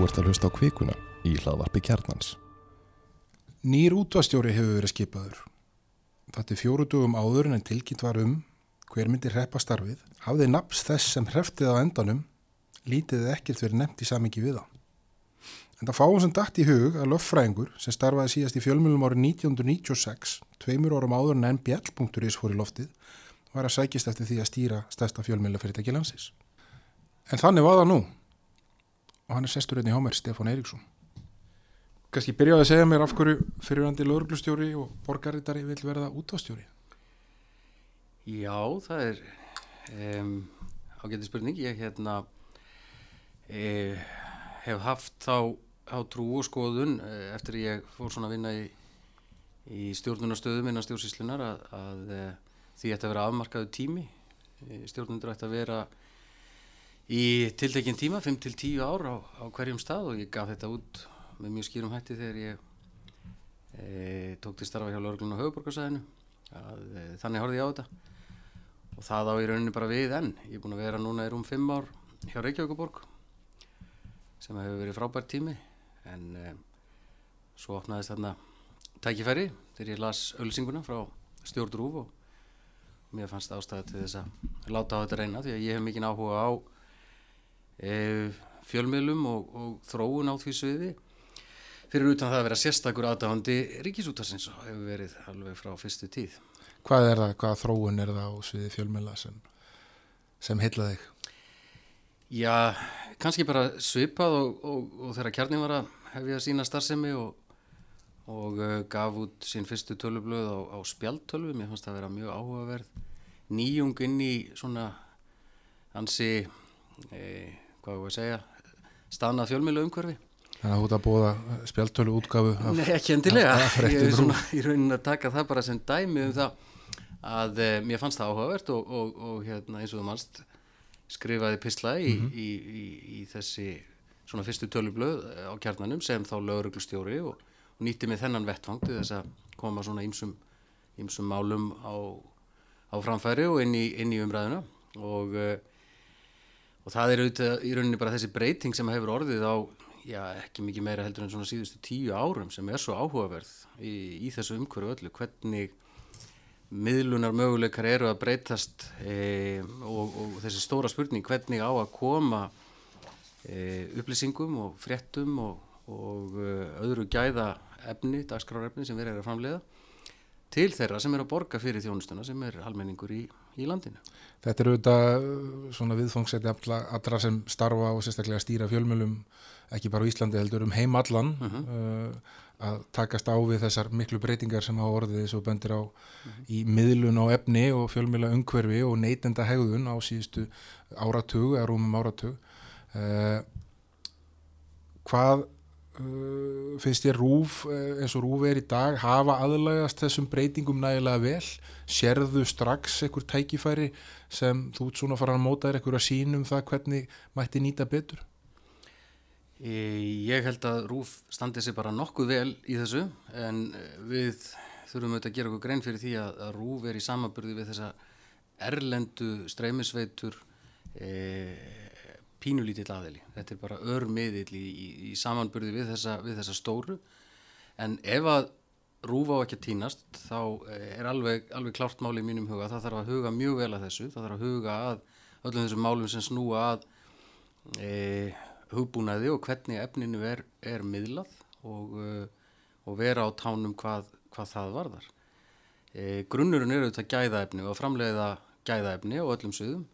Þú ert að hlusta á kvikuna í hlaðvarpi kjarnans. Nýr útvastjóri hefur verið skipaður. Þetta er fjóru dugum áður en tilkynnt var um hver myndi hreppa starfið. Hafði naps þess sem hreftið á endanum, lítið eða ekkert verið nefnt í samingi við það. En það fáum sem dætt í hug að löffræðingur sem starfaði síðast í fjölmjölum árið 1996, tveimur árum áður en nbl.is fór í loftið, var að sækist eftir því að stýra stærsta fjölmjöla fyrirtæki landsins. En þannig var það nú og hann er sestur einnig hjá mér, Stefán Eiríksson. Kanski byrjaði að segja mér af hverju fyrirvændi lauruglustjóri og borgarritari vil verða útvastjóri. Já, það er um, ágætið spurning. Ég hérna, e, hef haft þá á trú og skoðun e, eftir að ég fór svona að vinna í, í stjórnunastöðum innan stjórnsíslunar að, að e, því ætti að vera afmarkaðu tími. E, stjórnundur ætti að vera í tiltekinn tíma, 5-10 ár á, á hverjum stað og ég gaf þetta út með mjög skýrum hætti þegar ég e, tók til starfa hjá lauruglun og höfuborgarsæðinu e, þannig horfði ég á þetta. Og það á í rauninni bara við enn. Ég er búin að vera núna í rúm 5 ár hjá Reykjavíkuborg sem hefur verið frábært tími en e, svo opnaðist þarna tækifæri þegar ég las ölsinguna frá stjórnrúf og mér fannst ástæði til þess að láta á þetta reyna því að ég hef mikinn áhuga á fjölmiðlum og, og þróun á því sviði fyrir utan það að vera sérstakur aðdáðandi ríkisútarsins og hefur verið alveg frá fyrstu tíð. Hvað er það, hvað þróun er það á sviði fjölmjöla sem, sem heitla þig? Já, kannski bara svipað og, og, og þegar kjarnin var að hefja sína starfsemi og, og uh, gaf út sín fyrstu tölublöð á, á spjaltölvu, mér fannst það að vera mjög áhugaverð nýjung inn í svona ansi, eh, hvað að segja, stafnað fjölmjöla umhverfi Þannig að þú ert að bóða spjaltölu útgafu af, Nei, ekki endilega, ég er svona í raunin að taka það bara sem dæmi um það að eh, mér fannst það áhugavert og, og, og hérna eins og þú mannst skrifaði pisla í, mm -hmm. í, í, í þessi svona fyrstu tölublöð á kjarnanum sem þá lauruglustjóri og, og nýtti mig þennan vettvang til þess að koma svona ýmsum, ýmsum málum á, á framfæri og inn í, inn í umræðuna. Og, og það er auðvitað í rauninni bara þessi breyting sem hefur orðið á já, ekki mikið meira heldur en svona síðustu tíu árum sem er svo áhugaverð í, í þessu umhverju öllu, hvernig miðlunar möguleikar eru að breytast e, og, og þessi stóra spurning hvernig á að koma e, upplýsingum og fréttum og, og e, öðru gæða efni, dagskrárefni sem við erum að framleiða til þeirra sem er að borga fyrir þjónustuna sem er almenningur í, í landinu. Þetta eru auðvitað svona viðfóngsæti allra sem starfa og sérstaklega stýra fjölmjölum ekki bara á Íslandi heldur um heim allan uh -huh. uh, að takast á við þessar miklu breytingar sem hafa orðið svo bendir á uh -huh. í miðlun á efni og fjölmjöla umhverfi og neytenda hegðun á síðustu áratug eða rúmum áratug uh, hvað Uh, finnst ég rúf eins og rúf er í dag hafa aðlægast þessum breytingum nægilega vel. Sérðu strax einhver tækifæri sem þú ert svona fara að móta þér einhver að sínum það hvernig mætti nýta betur? Ég held að rúf standi sér bara nokkuð vel í þessu en við þurfum auðvitað að gera okkur grein fyrir því að, að rúf er í samaburði við þessa erlendu streymisveitur eða pínulítill aðili. Þetta er bara örmiðill í, í, í samanburði við þessa, við þessa stóru en ef að rúfa á ekki að týnast þá eh, er alveg, alveg klárt máli í mínum huga. Það þarf að huga mjög vel að þessu. Það þarf að huga að öllum þessum málum sem snúa að e, hugbúnaði og hvernig efninu er, er miðlað og, e, og vera á tánum hvað, hvað það varðar. E, grunnurinn eru þetta gæðaefni og framleiða gæðaefni á öllum sögum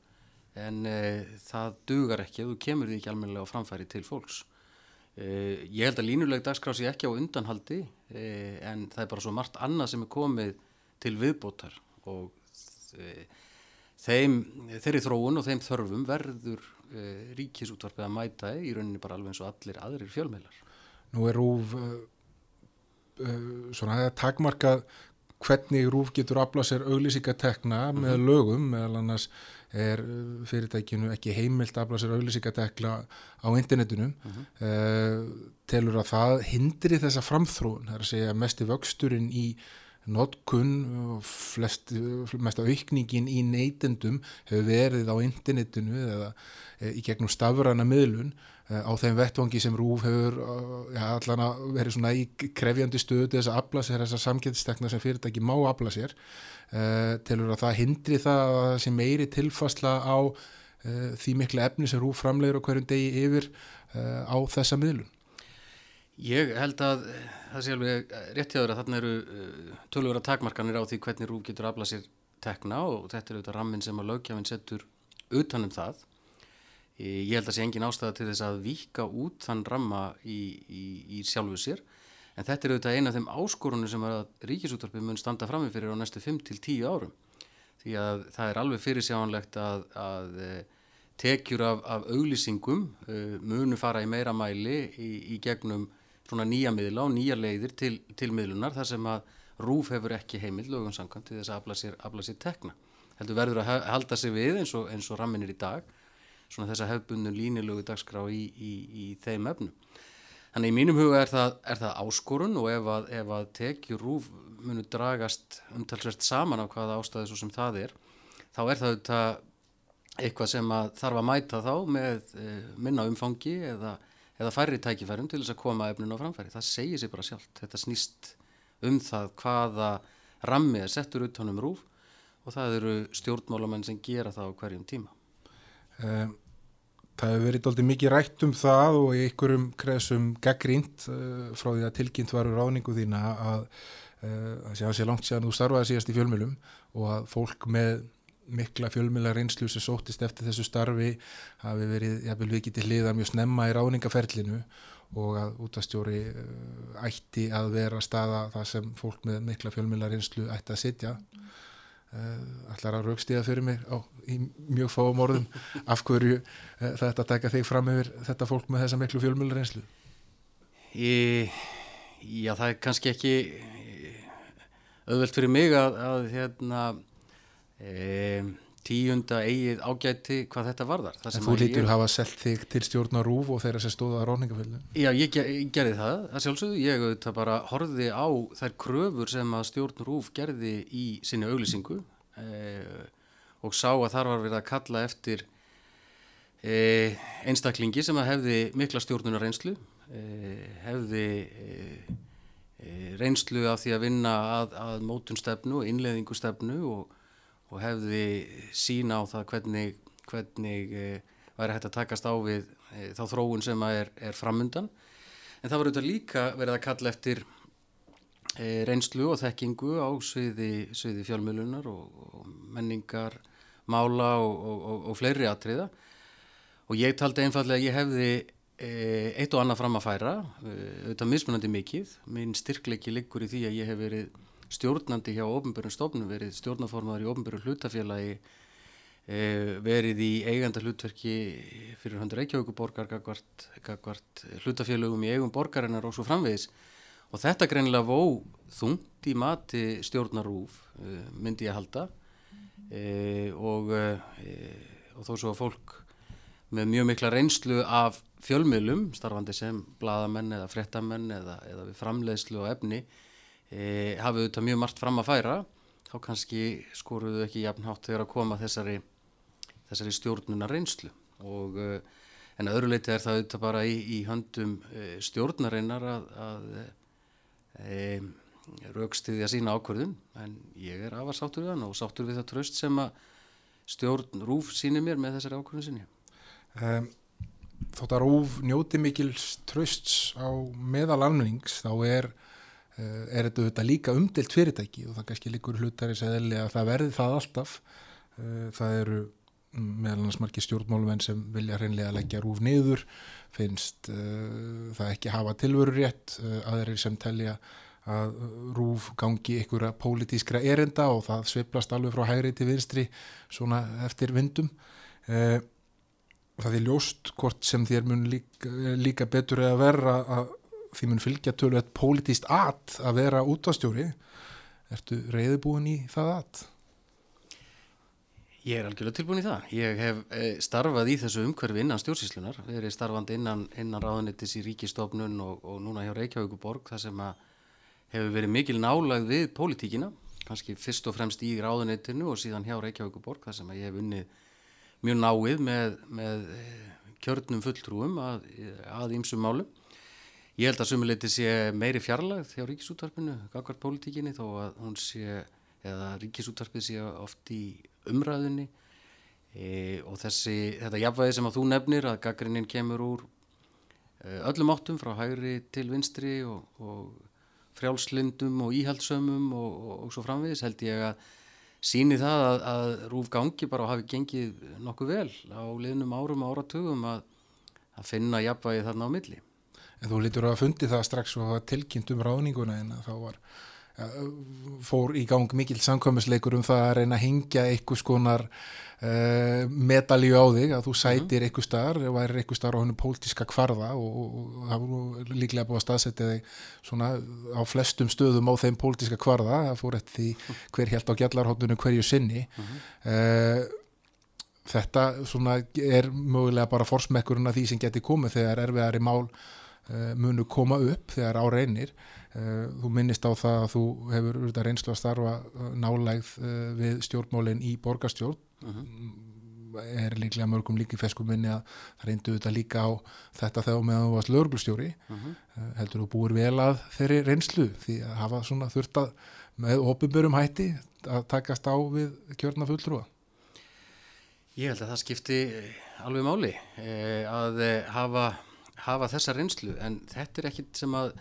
en e, það dugar ekki ef þú kemur því ekki almennilega á framfæri til fólks. E, ég held að línuleg dagskrás ég ekki á undanhaldi e, en það er bara svo margt annað sem er komið til viðbótar og þeim, þeirri þróun og þeim þörfum verður ríkisútvarpið að mæta í rauninni bara alveg eins og allir aðrir fjölmeilar. Nú er Rúf svona að takmarka hvernig Rúf getur aflað sér auglýsingatekna mm -hmm. með lögum meðal annars er uh, fyrirtækinu ekki heimilt afla sér auðlýsingatekla á internetunum uh -huh. uh, telur að það hindri þessa framþróun, það er að segja mest í vöxturinn í notkun flest, mest aukningin í neytendum hefur verið á internetinu eða e, í gegnum stafrana miðlun e, á þeim vettvangi sem Rúf hefur ja, allan að verið svona í krefjandi stöðu þess að afla sér þessar samgæðistekna sem fyrirtæki má afla sér. E, telur að það hindri það að það sé meiri tilfasla á e, því mikla efni sem Rúf framlegir og hverjum degi yfir e, á þessa miðlun Ég held að það sé alveg rétt hjá þér að þarna eru uh, tölvöra takmarkanir á því hvernig Rúf getur aflað sér tekna og þetta er auðvitað rammin sem að lögjafinn setur utanum það. Ég held að sé engin ástæða til þess að vika út þann ramma í, í, í sjálfu sér en þetta er auðvitað eina af þeim áskorunum sem að ríkisúttarpið mun standa framifyrir á næstu 5-10 árum því að það er alveg fyrirsjánlegt að, að tekjur af, af auglýsingum uh, munu fara í meira mæli í, í gegnum svona nýja miðla og nýja leiðir til, til miðlunar þar sem að rúf hefur ekki heimild lögum samkvæmt til þess að afla sér, afla sér tekna. Heldur verður að halda sér við eins og, eins og ramminir í dag, svona þess að hefbundu línilögu dagskrá í, í, í þeim efnum. Þannig í mínum huga er það, er það áskorun og ef að, ef að tekjur rúf munu dragast umtalsvert saman á hvaða ástæði svo sem það er, þá er það auðvitað eitthvað sem að þarf að mæta þá með e, minna umfangi eða eða færri tækifærum til þess að koma efnin á framfæri. Það segir sér bara sjálft. Þetta snýst um það hvaða rammi er settur út honum rúf og það eru stjórnmálamenn sem gera það á hverjum tíma. Um, það hefur verið doldið mikið rætt um það og í einhverjum kresum gaggrínt uh, frá því að tilkynnt varu ráningu þína að það uh, sé að sé langt séðan þú starfaði síðast í fjölmjölum og að fólk með mikla fjölmjöla reynslu sem sóttist eftir þessu starfi hafi verið jafnvel vikið til hliða mjög snemma í ráningaferlinu og að útastjóri uh, ætti að vera staða það sem fólk með mikla fjölmjöla reynslu ætti að sitja. Uh, allar að raukstíða fyrir mig á, í mjög fáum orðum. Af hverju uh, þetta taka þig fram yfir þetta fólk með þessa miklu fjölmjöla reynslu? Í, Já, það er kannski ekki auðvelt fyrir mig að, að hérna e, tíunda eigið ágæti hvað þetta varðar. En þú lítur ég... hafa selgt þig til stjórnar Rúf og þeirra sem stóða á ráningaföldu? Já, ég, ger, ég gerði það, það sjálfsögðu. Ég auðvitað bara horfiði á þær kröfur sem að stjórn Rúf gerði í sinni auglýsingu e, og sá að þar var verið að kalla eftir e, einstaklingi sem að hefði mikla stjórnunar reynslu, e, hefði e, e, reynslu af því að vinna að, að mótunstefnu og innleðingustefnu og og hefði sína á það hvernig, hvernig e, væri hægt að takast á við e, þá þróun sem er, er framundan. En það var auðvitað líka verið að kalla eftir e, reynslu og þekkingu á sviði, sviði fjölmjölunar og, og menningar, mála og, og, og fleiri atriða. Og ég taldi einfallega að ég hefði eitt og annað fram að færa, auðvitað mismunandi mikið. Minn styrkleiki liggur í því að ég hef verið stjórnandi hjá ofnbjörnum stofnum, verið stjórnaformaður í ofnbjörnum hlutafélagi, e, verið í eiganda hlutverki fyrir hundur Reykjavíkuborgar, gagvart, gagvart hlutafélagum í eigum borgarinnar og svo framvegis. Og þetta greinilega vó þungt í mati stjórnarúf, e, myndi ég halda, e, og, e, og þó svo að fólk með mjög mikla reynslu af fjölmiðlum, starfandi sem bladamenn eða frettamenn eða, eða við framleiðslu og efni, e, hafið auðvitað mjög margt fram að færa þá kannski skoruðu ekki jafnhátt þegar að koma þessari, þessari stjórnunar reynslu og e, en að öðru leiti er það auðvitað bara í, í höndum e, stjórnarinnar að, að e, raukstiðja sína ákvörðun. En ég er afar sáttur við hann og sáttur við það tröst sem að stjórn Rúf sínir mér með þessari ákvörðun sinni. Um, Þótt að Rúf njóti mikils trösts á meðal almennings þá er er þetta auðvitað líka umdilt fyrirtæki og það kannski líkur hlutar í segðli að það verði það alltaf. Eh, það eru meðal annars margir stjórnmálumenn sem vilja hreinlega leggja rúf niður finnst uh, það ekki hafa tilveru rétt aðeir sem telja að rúf gangi ykkur að pólitískra erinda og það sveiplast alveg frá hægri til vinstri svona eftir vindum. Það er ljóst hvort sem þér mun líka, líka betur að verra að því mun fylgja tölvöld pólitíst at að vera útastjóri ertu reyðubúin í það at? Ég er algjörlega tilbúin í það. Ég hef eh, starfað í þessu umhverfi innan stjórnsíslunar, verið starfandi innan, innan ráðunitis í ríkistofnun og, og núna hjá Reykjavíkuborg þar sem að hefur verið mikil nálag við pólitíkina, kannski fyrst og fremst í ráðuneytinu og síðan hjá Reykjavíkuborg þar sem ég hef unnið mjög náið með, með eh, kjörnum fulltrúum að, að ýmsum málum. Ég held að sumuleiti sé meiri fjarlagð hjá ríkisútvarpinu, gagvart pólitíkinni þó að hún sé, eða ríkisútvarpið sé oft í umræðunni e, og þessi, þetta jafnvægi sem að þú nefnir að gaggrinnin kemur úr e, öllum áttum frá hægri til vinstri og, og frjálslindum og íhaldsömmum og, og, og svo framvegis held ég að síni það að, að rúf gangi bara hafi gengið nokkuð vel á liðnum árum og áratugum að, að finna jafnvægi þarna á milli. En þú lítur að fundi það strax og tilkynnt um ráðninguna en þá var fór í gang mikil samkvæmisleikur um það að reyna að hingja einhvers konar uh, medalju á þig að þú mhm. sætir einhver starf og væri einhver starf á hennu pólitíska kvarða og, og það voru líklega búið að staðsetja þig svona á flestum stöðum á þeim pólitíska kvarða það fór eftir því hver helt á gjallarhóttunum hverju sinni -huh. uh, þetta svona er mögulega bara forsmekkurinn að því sem geti komið þegar erfiðari mál uh, munu koma upp þegar á reynir Eh, þú minnist á það að þú hefur auðvitað reynslu að starfa eh, nálægð eh, við stjórnmálinn í borgarstjórn uh mhm. -huh. er líklega mörgum líki feskum minni að það reyndu auðvitað líka á þetta þegar meðan þú varst lögurglustjóri uh mhm. -huh. heldur þú búir vel að þeirri reynslu því að hafa svona þurft að með ofinbörum hætti að takast á við kjörna fulltrúa Ég held að það skipti alveg máli að hafa, hafa þessa reynslu en þetta er ekkit sem að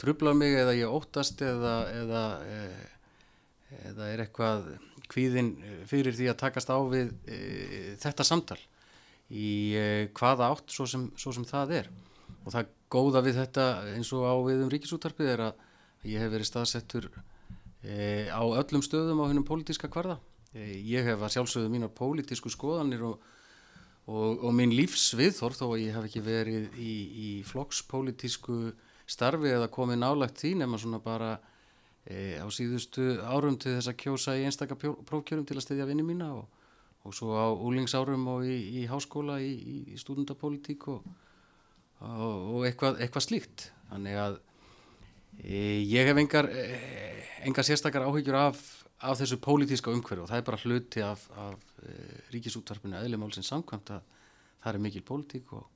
trublar mig eða ég óttast eða, eða, eh, eða er eitthvað kvíðin fyrir því að takast á við e, þetta samtal í e, hvaða átt svo sem, svo sem það er. Og það góða við þetta eins og á við um ríkisútarpið er að ég hef verið staðsettur e, á öllum stöðum á hennum pólitíska kvarða. Ég hef að sjálfsögðu mínar pólitísku skoðanir og, og, og minn lífsviðþorð þó að ég hef ekki verið í, í flokkspólitísku starfi eða komið nálagt því nema svona bara e, á síðustu árum til þess að kjósa í einstaka prófkjörum til að stedja vinni mína og, og svo á úlingsárum og í, í háskóla í, í stúdendapolítík og, og eitthvað, eitthvað slíkt. Þannig að e, ég hef engar, e, engar sérstakar áhyggjur af, af þessu pólitíska umhverju og það er bara hluti af, af e, ríkisútvarpinu eðlumálsins samkvæmt að það er mikil pólitík og,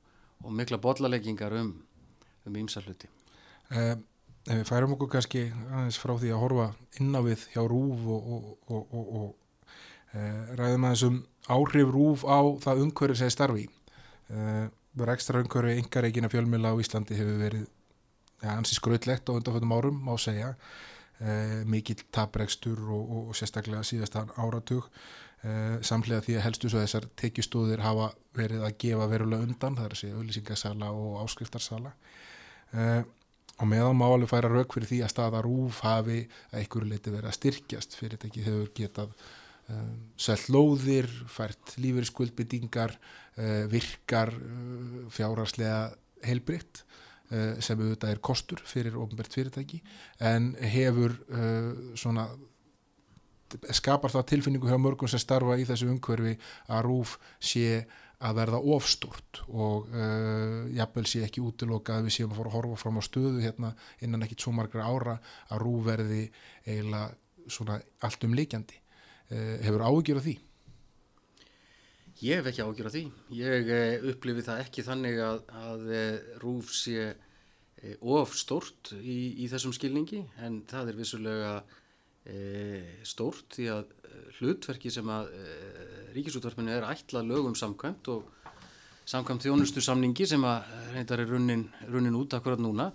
og mikla bollaleggingar um um ímsa hluti. Uh, ef við færum okkur kannski aðeins frá því að horfa inná við hjá Rúf og, og, og, og uh, ræðum aðeins um áhrif Rúf á það umhverju sem starfi. Uh, ekstra umhverju yngareikina fjölmjöla á Íslandi hefur verið ja, ansi skröðlegt á undanfjöldum árum má segja. Mikill tapregstur og sérstaklega síðastan áratug. Samlega því að helstu svo þessar tekjustóðir hafa verið að gefa verulega undan, það er að segja auðlýsingasala og áskriftarsala. Uh, og meðan má alveg færa rauk fyrir því að staða rúf hafi að einhverju leiti verið að styrkjast. Fyrirtæki hefur getað um, selt lóðir, fært lífeyri skuldbyttingar, uh, virkar uh, fjárharslega heilbritt sem auðvitað er kostur fyrir ofnbært fyrirtæki en hefur svona skapar það tilfinningu hjá mörgum sem starfa í þessu umhverfi að rúf sé að verða ofstúrt og uh, jafnvel sé ekki útiloka að við séum að fara að horfa fram á stöðu hérna innan ekki svo margra ára að rú verði eiginlega svona allt um líkjandi. Uh, hefur af því? Ég hef ekki áhugjur af því. Ég uh, upplifi það ekki þannig að, að uh, rúf sé uh, ofstúrt í, í þessum skilningi en það er vissulega uh, stórt því að hlutverki sem að ríkisútvarpinu er ætlað lögum samkvæmt og samkvæmt þjónustu samningi sem að reyndar er runnin, runnin út akkurat núna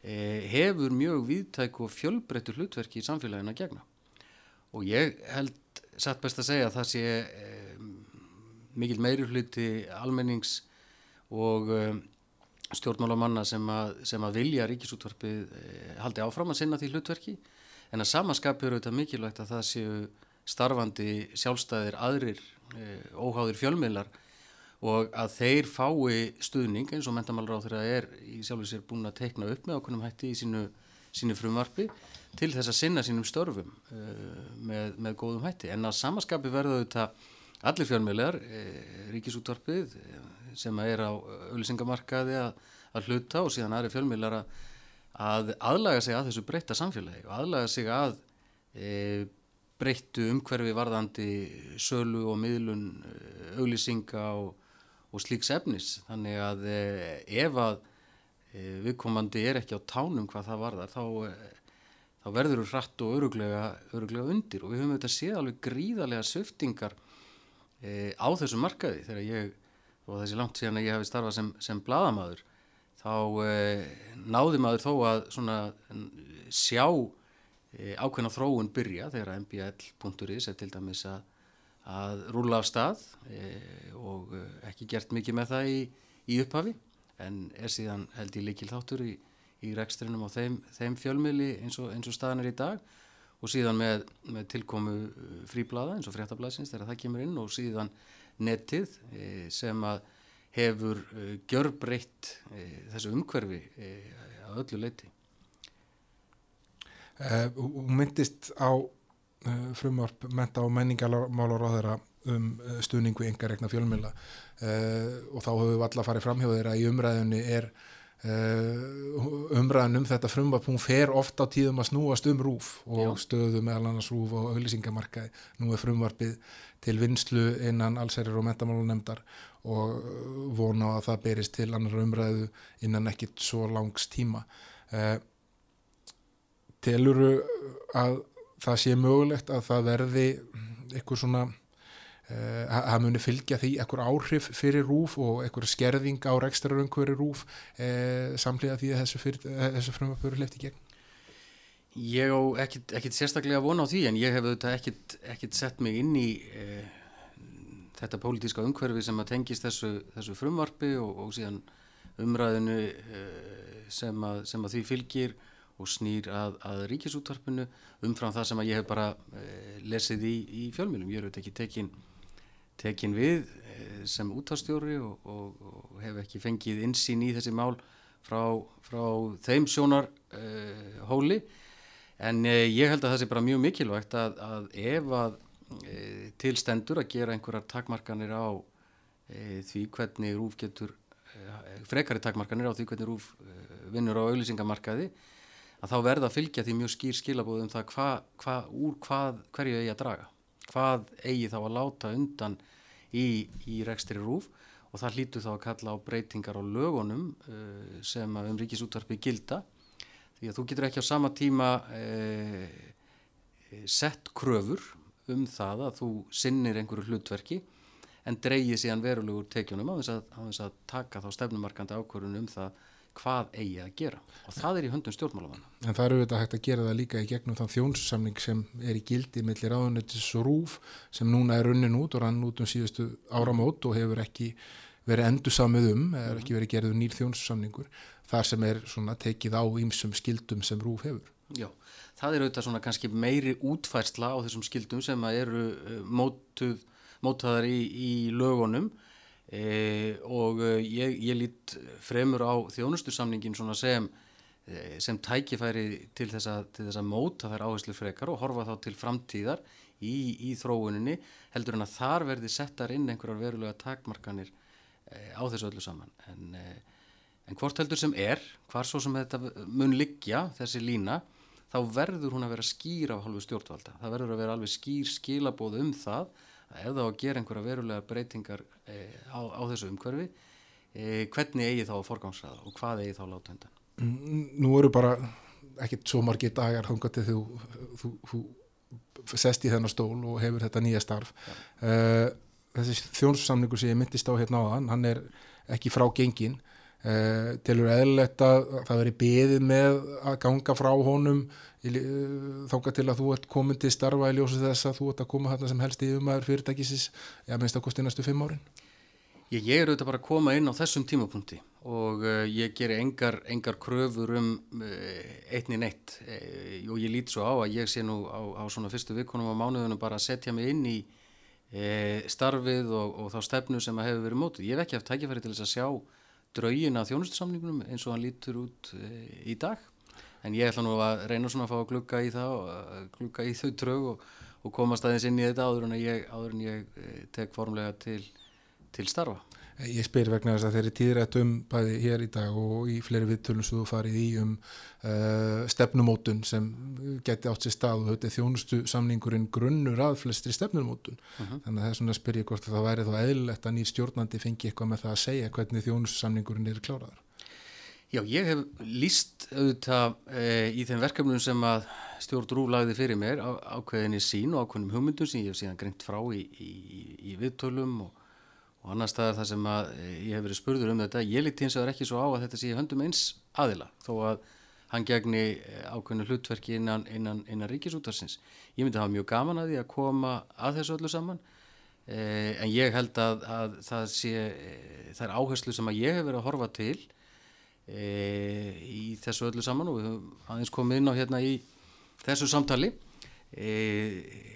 hefur mjög viðtæk og fjölbreyttu hlutverki í samfélaginu að gegna og ég held satt best að segja að það sé mikil meiri hluti almennings og e, stjórnmálamanna sem að, sem að vilja ríkisútvarpið e, haldi áfram að sinna því hlutverki. En að samanskapi eru þetta mikilvægt að það séu starfandi sjálfstæðir aðrir Eh, óháðir fjölmiðlar og að þeir fái stuðning eins og mentamálur á þeirra er í sjálfur sér búin að teikna upp með okkunum hætti í sínu, sínu frumvarfi til þess að sinna sínum störfum uh, með, með góðum hætti. En að samaskapi verða þetta allir fjölmiðlar, uh, ríkisútvarfið uh, sem er á auðvisingamarkaði að, að hluta og síðan aðri fjölmiðlar að, að aðlaga sig að þessu breytta samfélagi og aðlaga sig að e, breyttu umhverfi varðandi sölu og miðlun auglýsinga og, og slíks efnis. Þannig að e, ef að e, viðkomandi er ekki á tánum hvað það varðar þá, þá verður þú hratt og öruglega, öruglega undir. Og við höfum auðvitað séð alveg gríðarlega sviftingar e, á þessum markaði þegar ég og þessi langt síðan að ég hafi starfað sem, sem bladamadur þá eh, náði maður þó að svona, sjá eh, ákveðna þróun byrja þegar mbl.is er til dæmis að, að rúla af stað eh, og ekki gert mikið með það í, í upphafi en er síðan held ég líkil þáttur í, í rekstrinum á þeim, þeim fjölmiðli eins og, eins og staðan er í dag og síðan með, með tilkomu fríblada eins og fréttablasins þegar það kemur inn og síðan netið eh, sem að hefur eh, gjörbreytt eh, þessu umhverfi að öllu leiti. Hún myndist á frumvarp menta og menningamálar á þeirra um stuðning við yngaregna fjölmjöla og þá höfum við alla farið fram hjá þeirra í umræðunni er umræðan um þetta frumvarp hún fer ofta á tíðum að snúast um rúf og stöðu meðal annars rúf og auðlýsingamarkaði. Nú er frumvarpið til vinslu innan allsærir og metamálunemdar og vona að það berist til annar umræðu innan ekkit svo langs tíma. Eh, teluru að það sé mögulegt að það verði eitthvað svona eh, að muni fylgja því ekkur áhrif fyrir rúf og ekkur skerðing á rekstraröngveri rúf eh, samlega því að þessu, þessu frumvapur lefti gegn? Ég á ekkit, ekkit sérstaklega vona á því en ég hef auðvitað ekkit, ekkit sett mig inn í e, þetta pólitíska umhverfi sem að tengist þessu, þessu frumvarfi og, og síðan umræðinu e, sem, að, sem að því fylgir og snýr að, að ríkisútvarpinu umfram það sem að ég hef bara e, lesið í, í fjölmjölum. Ég er auðvitað ekki tekin, tekin við sem útvarstjóri og, og, og hef ekki fengið insýn í þessi mál frá, frá þeim sjónarhóli En eh, ég held að það sé bara mjög mikilvægt að, að ef að eh, tilstendur að gera einhverjar takmarkanir á eh, því hvernig rúf getur, eh, frekari takmarkanir á því hvernig rúf eh, vinnur á auðlýsingamarkaði, að þá verða að fylgja því mjög skýr skilabóðum það hva, hva, úr hvað, hverju eigi að draga. Hvað eigi þá að láta undan í, í rekstri rúf og það hlýtu þá að kalla á breytingar á lögunum eh, sem um ríkisútvarpi gilda. Því að þú getur ekki á sama tíma e, sett kröfur um það að þú sinnir einhverju hlutverki en dreyið síðan verulegur tekjunum á þess að, að taka þá stefnumarkandi ákvörðun um það hvað eigi að gera og það er í höndum stjórnmálamann. En það eru auðvitað hægt að gera það líka í gegnum þann þjónsamning sem er í gildi millir áðunötis og rúf sem núna er runnin út og rann út um síðustu áramót og hefur ekki verið endur samið um, eða ekki verið gerðið nýr þjónsamningur þar sem er svona tekið á ýmsum skildum sem Rúf hefur. Já, það er auðvitað svona kannski meiri útfærsla á þessum skildum sem eru eh, mótuð, mótaðar í, í lögunum e, og eh, ég, ég lít fremur á þjónustusamningin svona sem, sem tækifæri til þess, að, móta þær áherslu frekar og horfa þá til framtíðar í, í þróuninni heldur en að þar verði settar inn einhverjar verulega takmarkanir e, á þessu öllu saman en e, En hvort heldur sem er, hvar svo sem þetta mun liggja, þessi lína, þá verður hún að vera skýr af halvu stjórnvalda. Það verður að vera alveg skýr skilabóð um það að ef þá að gera einhverja verulega breytingar e, á, á þessu umhverfi, e, hvernig eigi þá að forgangsraða og hvað eigi þá að láta undan? Nú eru bara ekkert svo margi dagar þangatið þú, þú, þú, þú sest í þennar stól og hefur þetta nýja starf. E, þessi þjónussamningur sem ég myndist á hérna á hann, hann er ekki frá gengin Uh, tilur eðlilegt að það veri beðið með að ganga frá honum uh, þóka til að þú ert komin til starfa í ljósu þess að þú ert að koma þarna sem helst í umæður fyrirtækisins eða minnst að kosti næstu fimm árin Ég, ég er auðvitað bara að koma inn á þessum tímapunkti og uh, ég ger engar, engar kröfur um einni neitt og ég lít svo á að ég sé nú á, á svona fyrstu vikunum á mánuðunum bara að setja mig inn í starfið og, og þá stefnu sem að hefur verið mótið. Ég hef ekki haft tækifæri til þess að sjá draugin að þjónustusamningunum eins og hann lítur út e, í dag en ég ætla nú að reyna svona að fá að klukka í það og klukka í þau draug og, og komast aðeins inn í þetta áður en ég, áður en ég e, tek formlega til, til starfa. Ég spyr vegna þess að þeir eru tíðrætt um bæði hér í dag og í fleiri viðtölum sem þú farið í um uh, stefnumótun sem geti átt sér stað og þetta er þjónustu samningurinn grunnur að flestri stefnumótun. Mhm. Þannig að það er svona að spyrja hvort að það væri þá eðlilegt að nýr stjórnandi fengi eitthvað með það að segja hvernig þjónustu samningurinn er kláraður. Já, ég hef líst auðvitað e, í þeim verkefnum sem að stjórn Rúf lagði fyrir mér á, ákveðinni sín og ákveðinum hugmyndum sem ég hef síðan greint frá í, í, í viðtölum og, og annar staðar þar sem að e, ég hef verið spurður um þetta. Ég líti hins vegar ekki svo á að þetta sé höndum eins aðila þó að hann gegni e, ákveðinu hlutverki innan, innan, innan ríkisútarsins. Ég myndi hafa mjög gaman að því að koma að þessu öllu saman e, en ég held að, að það sé, e, það er áherslu sem að ég hef verið að horfa til e, í þessu öllu saman og við höfum aðeins komið inn á hérna í þessu samtali e,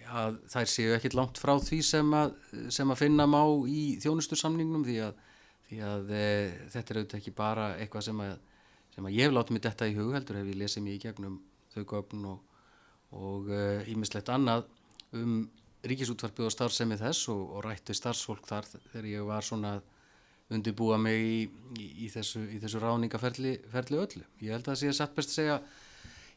að þær séu ekkit langt frá því sem að, sem að finna má í þjónustursamningnum því að, því að e, þetta er auðvitað ekki bara eitthvað sem að, sem að ég hef látið mig detta í hug heldur hef ég lesið mig í gegnum þau gögn og, ímislegt annað um ríkisútvarpið og starfsemi þess og, og rætti starfsfólk þar þegar ég var svona að undirbúa mig í, í, í þessu, þessu ráningaferli ferli öllu. Ég held að það sé satt best að segja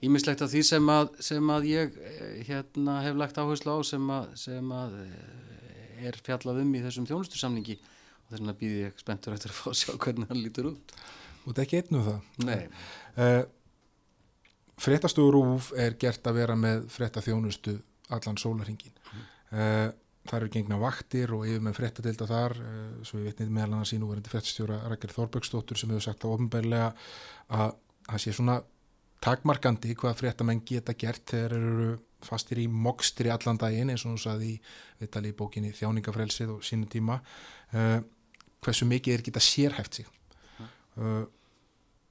ímislegt af því sem að, sem að ég eh, hérna, hef lagt áherslu á sem að, sem að eh, er fjallað um í þessum þjónustursamningi og þess vegna býði ég spenntur eftir að fá að sjá hvernig hann lítur út. Og þetta er ekki einn um það? Nei. Uh, Fréttastofu Rúf er gert að vera með fréttaþjónustu allan sólarhingin. Mm. Uh, þar eru gengna vaktir og yfir með fréttadelda þar uh, svo við vitnið meðal annars í núverandi fréttstjóra Rækjar Þorbjörgsdóttur sem hefur sagt á ofnbærlega að það sé svona takmarkandi hvað fréttamenn geta gert þegar eru fastir í mokstri allan daginn eins og hún saði í viðtali í bókinni Þjáningafrelsið og sínum tíma. Uh, hversu mikið er geta sérhæft sig. Uh,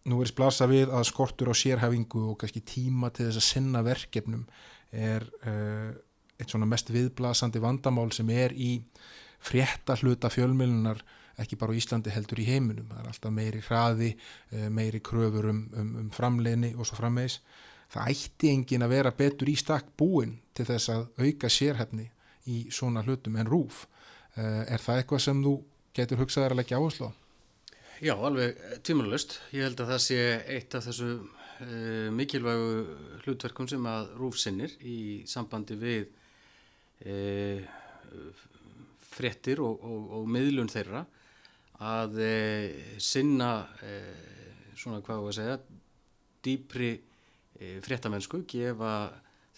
nú er splasa við að skortur á sérhæfingu og kannski tíma til þess að sinna verkefnum er uh, eitt svona mest viðblasandi vandamál sem er í frétta hluta fjölmjölunar ekki bara á Íslandi heldur í heiminum. Það er alltaf meiri hraði, meiri kröfur um, um, um framleginni og svo frammeðis það ætti engin að vera betur í stakk búin til þess að auka sérhefni í svona hlutum en rúf er það eitthvað sem þú getur hugsaðar að leggja áherslu á? Já, alveg tímanlust ég held að það sé eitt af þessu uh, mikilvægu hlutverkum sem að rúf sinnir í sambandi við E, fréttir og, og, og miðlun þeirra að e, sinna e, svona hvað var að segja dýpri fréttamennsku gefa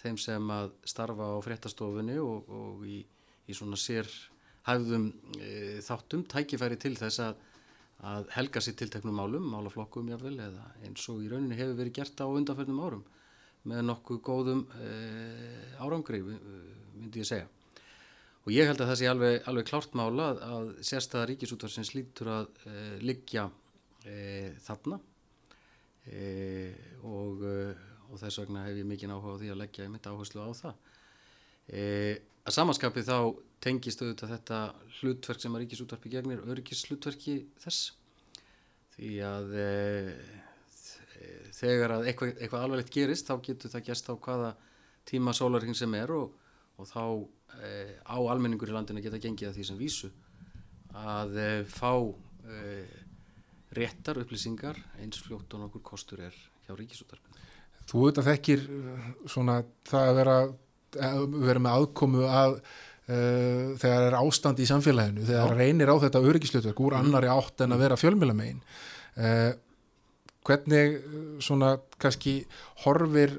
þeim sem að starfa á fréttastofunni og, og í, í svona sér hæfðum þáttum tækifæri til þess að, að helga sér tilteknum málum, málaflokkum jáfnvel eða eins og í rauninni hefur verið gert á undanförnum árum með nokkuð góðum árangri myndi ég segja. Og ég held að það sé alveg, alveg klárt mála að, að sérstæða ríkisútvarsins lítur að e, liggja e, þarna e, og, og þess vegna hef ég mikinn áhuga á því að leggja í mitt áherslu á það. Að samanskapi þá tengist auðvitað þetta hlutverk sem að ríkisútvarpi gegnir öryggishlutverki þess því að þegar að eitthvað, eitthvað alveglegt gerist þá getur það gerst á hvaða tíma sólarhing sem er og og þá e, á almenningur í landinu geta gengið að því sem vísu að e, fá e, réttar upplýsingar eins fljótt og nokkur kostur er hjá ríkisútarpinu. Þú auðvitað þekkir svona það að vera, vera með aðkomu að uh, þegar er ástand í samfélaginu, þegar reynir á þetta öryggislutverk úr mm. annari átt en að vera fjölmjölamegin. Uh, hvernig svona kannski horfir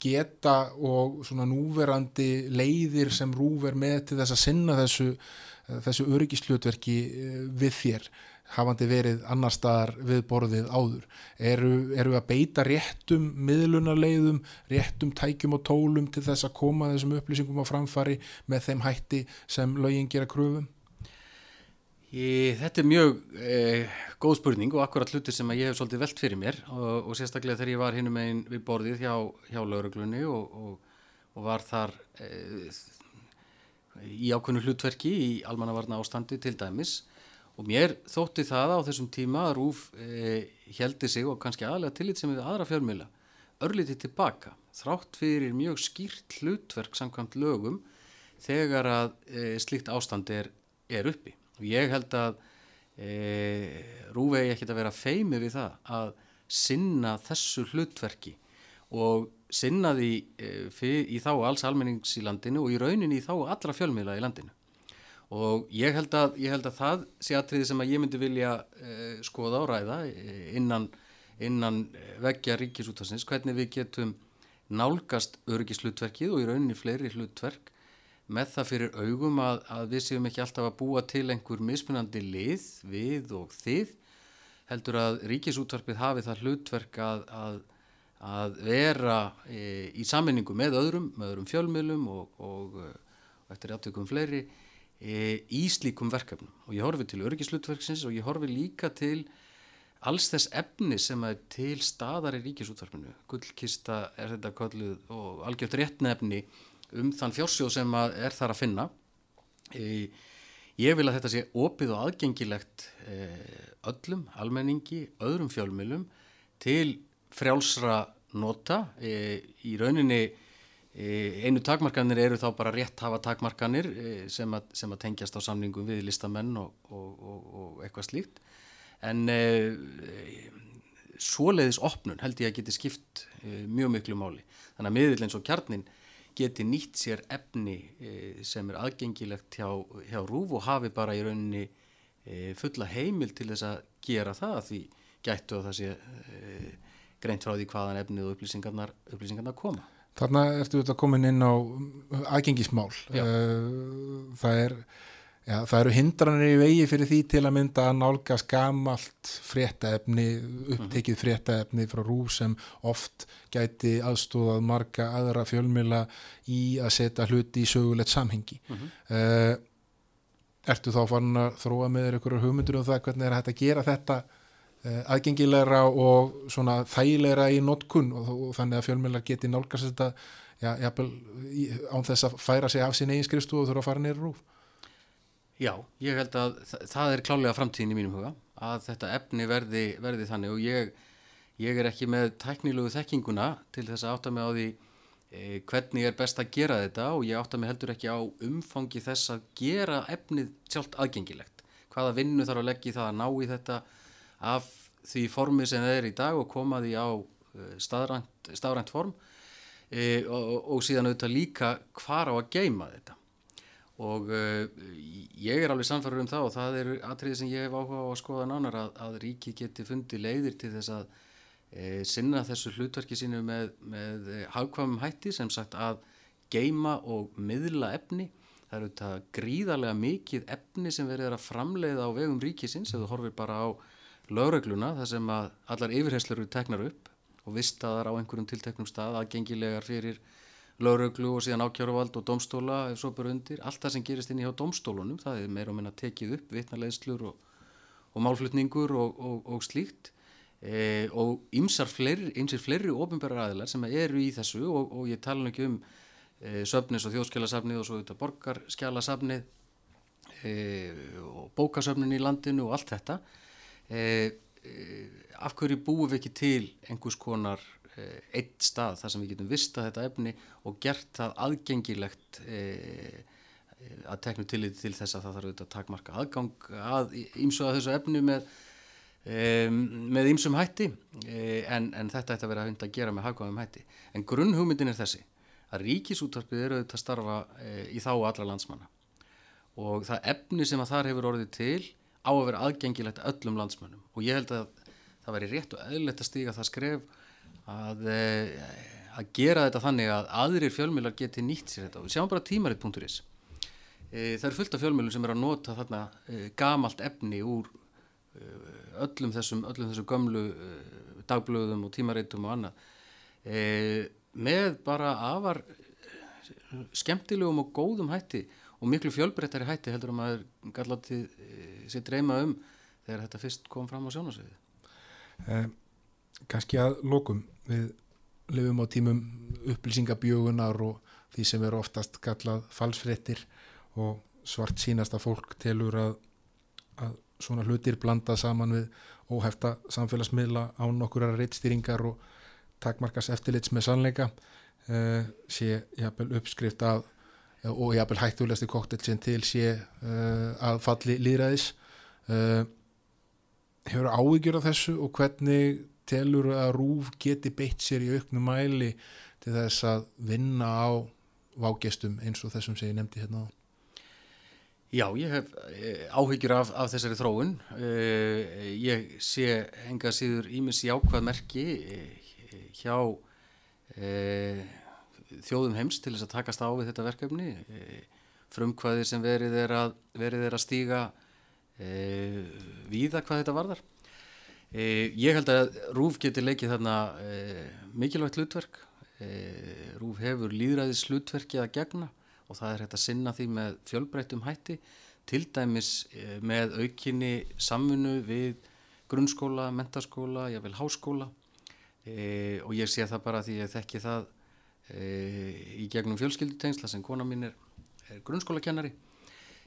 geta og svona núverandi leiðir sem rúver með til þess að sinna þessu, þessu öryggislutverki uh, við þér hafandi verið annar staðar við borðið áður. Eru, eru að beita réttum miðlunarleiðum, réttum tækjum og tólum til þess að koma þessum upplýsingum á framfari með þeim hætti sem lögin gera kröfum? Í, þetta er mjög eh, góð spurning og akkurat hlutir sem ég hef svolítið velt fyrir mér og, og sérstaklega þegar ég var hinnum einn við borðið hjá, hjá lauruglunni og, og, og var þar eh, í ákveðnu hlutverki í almannavarna ástandi til dæmis. Og mér þótti það á þessum tíma að Rúf eh, heldi sig og kannski aðlega tillit sem við aðra fjármjöla örlítið tilbaka þrátt fyrir mjög skýrt hlutverk samkvæmt lögum þegar að eh, slíkt ástand er, er uppi og ég held að e, Rúvegi ekkert að vera feimi við það að sinna þessu hlutverki og sinna því e, fyr, í þá alls almennings í landinu og í rauninni í þá allra fjölmiðla í landinu. Og ég held að, ég held að það sé aðtriði sem að ég myndi vilja e, skoða á ræða innan, innan veggja ríkisútarsins hvernig við getum nálgast öryggislutverkið og í rauninni fleiri hlutverk með það fyrir augum að, að við séum ekki alltaf að búa til einhver mismunandi lið, við og þið heldur að ríkisútvarpið hafi það hlutverk að, að, að vera e, í sammenningu með öðrum, með öðrum fjölmjölum og, og, og eftir aftökum fleiri e, í slíkum verkefnum. Og ég horfi til öryggislutverksins og ég horfi líka til alls þess efni sem er til staðar í ríkisútvarpinu. Gullkista er þetta kolluð og algjört réttnefni um þann fjársjóð sem er þar að finna. E, ég vil að þetta sé opið og aðgengilegt e, öllum, almenningi, öðrum fjölmilum til frjálsra nota. E, í rauninni e, einu takmarkanir eru þá bara rétt hafa takmarkanir e, sem, að, sem að tengjast á samlingum við listamenn og, og, og, og eitthvað slíkt. En eh, svoleiðis opnun held ég að geti skipt eh, mjög miklu máli. Þannig að miðill eins og kjarnin geti nýtt sér efni eh, sem er aðgengilegt hjá, hjá rúf og hafi bara í rauninni fulla heimil til þess að gera það að því gættu að það sé greint frá því hvaðan efnið og upplýsingarnar, upplýsingarnar koma. Þarna ertu þetta komin inn á aðgengismál. Já. Það er Já, það eru hindranir í vegi fyrir því til að mynda að nálgast gamalt fréttaefni, upptekið fréttaefni frá rú sem oft gæti aðstóðað marga aðra fjölmila í að setja hluti í sögulegt samhengi. Uh -huh. uh, ertu þá fann að þróa með einhverju hugmyndur um það hvernig er hægt að gera þetta uh, aðgengilegra og svona þægilegra í notkun og, og þannig að fjölmila geti nálgast þetta já, jafnvel, án þess að færa sig af sín eigin skrifstu og þurfa að fara neyru rúf? Já, ég held að það er klálega framtíðin í mínum huga að þetta efni verði, verði þannig og ég, ég er ekki með tæknilögu þekkinguna til þess að átta mig á því e, hvernig er best að gera þetta og ég átta mig heldur ekki á umfangi þess að gera efnið sjálft aðgengilegt. Hvaða vinnu þarf að leggja það að ná í þetta af því formi sem það er í dag og koma því á staðrænt, staðrænt form e, og, og síðan auðvitað líka hvar á að geima þetta og uh, ég er alveg samfærður um það og það eru atriði sem ég hef áhuga á að skoða nánar að, að ríki geti fundið leiðir til þess að e, sinna þessu hlutverki sínu með, með e, hagkvæmum hætti sem sagt að geima og miðla efni. Það eru þetta gríðarlega mikið efni sem verður að framleiða á vegum ríkisins ef þú horfir bara á lögregluna þar sem að allar yfirherslur eru teknar upp og vistaðar á einhverjum tilteknum stað aðgengilegar fyrir lauruglu og síðan ákjáruvald og domstóla ef svo bara undir, allt það sem gerist inn í hjá domstólunum, það er meira og minna tekið upp vitnarleðslur og, og málflutningur og, og, og slíkt. E, og ymsar fleiri, fleiri ofinbæra aðilar sem eru í þessu og ég tala nú ekki um e, söfnis og þjóðskjálasafnið og svo þetta borgarskjálasafnið e, og bókasöfnin í landinu og allt þetta. E, e, af hverju búum við ekki til einhvers konar eitt stað þar sem við getum vista þetta efni og gert það aðgengilegt e, að teknu tillit til þess að það þarf auðvitað að takmarka aðgang að ímsu að þessu efni með e, með ímsum hætti e, en, en þetta ætti að vera að gera með hagkvæmum hætti. En grunnhugmyndin er þessi að ríkisútvarpið eru auðvitað að starfa í þá allra landsmanna. Og það efni sem að þar hefur orðið til á að vera aðgengilegt öllum landsmannum og ég held að það væri rétt og eðlert að stíga það skref að, eh, að gera þetta þannig að aðrir fjölmjölar geti nýtt sér þetta. Og við sjáum bara tímaritt.is e, það eru fullt af fjölmjölum sem er að nota þarna e, gamalt efni úr e, öllum þessum, öllum þessum gömlu dagblöðum og tímarittum og annað. Með bara afar skemmtilegum og góðum hætti og miklu fjölbreyttari hætti heldur að maður gallati sér dreyma um þegar þetta fyrst kom fram á sjónasviði kannski að lokum við lifum á tímum upplýsingabjögunar og því sem er oftast kallað falsfrettir og svart sínasta fólk telur að, að svona hlutir blanda saman við óhefta samfélagsmiðla án okkur að reittstýringar og takmarkas eftirlits með sannleika uh, sé jafnvel uppskrift af og jafnvel hættulegasti koktel sem til sé uh, að falli líðræðis uh, hefur áhyggjur af þessu og hvernig telur að rúf geti beitt sér í auknum mæli til þess að vinna á vágestum eins og þessum sem ég nefndi hérna á Já, ég hef eh, áhyggjur af, af þessari þróun. Eh, ég sé enga síður ímis jákvæð merki eh, hjá þjóðum heims til þess að takast á við þetta verkefni. Frumkvæðir sem verið er að, verið er að stíga víða hvað þetta varðar. Ég held að Rúf geti leikið þarna mikilvægt hlutverk. Rúf hefur líðræðis hlutverki að gegna og það er hægt að sinna því með fjölbreyttum hætti til dæmis með aukinni samfunnu við grunnskóla, mentaskóla, jável háskóla e, og ég sé það bara því ég þekki það e, í gegnum fjölskyldutengsla sem kona mín er, er grunnskólakennari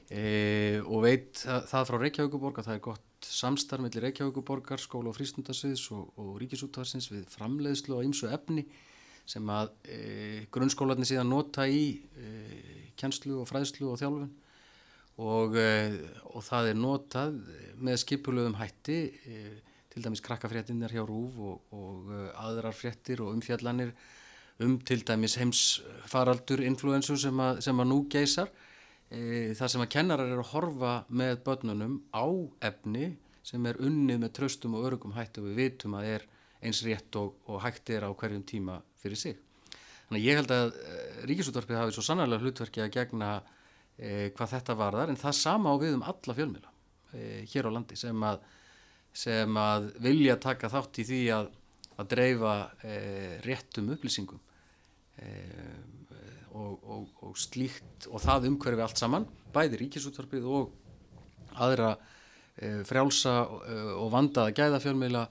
e, og veit það frá Reykjavíkuborg að það er gott samstarf mellir Reykjavíkuborgar, skóla og frístundasviðs og, og ríkisútvarsins við framleiðslu á ymsu efni sem að e, grunnskólarnir síðan nota í e, kjenslu og fræðslu og þjálfun. Og, e, og það er notað með skipulöðum hætti e, til dæmis krakkafréttinir hjá Rúf og, og e, aðrar fréttir og umfjallanir um til dæmis heimsfaraldur influensu sem, að, sem að nú geysar þar sem að kennarar eru að horfa með börnunum á efni sem er unnið með tröstum og örugum hætti og við vitum að er eins rétt og, og hægt er á hverjum tíma fyrir sig. Þannig að ég held að eh, Ríkisútvarpið hafi svo sannarlega hlutverki að gegna eh, hvað þetta varðar en það sama á við um alla fjölmila eh, hér á landi sem að, sem að vilja taka þátt í því að, að dreifa eh, réttum upplýsingum eh, og, og, og slíkt og það umhverfi allt saman, bæði Ríkisútvarpið og aðra eh, frjálsa og vandaða gæðafjölmila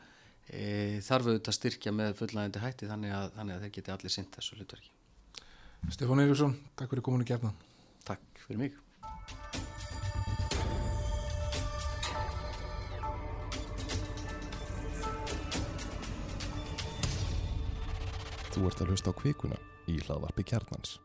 e, þarf auðvitað styrkja með fullnægandi hætti þannig að, þannig að þeir geti allir sint þessu hlutverki. Stefán Eiríksson, takk fyrir kominu gerna. Takk fyrir mig. Þú ert að hlusta á kvikuna í hlaðvarpi kjarnans.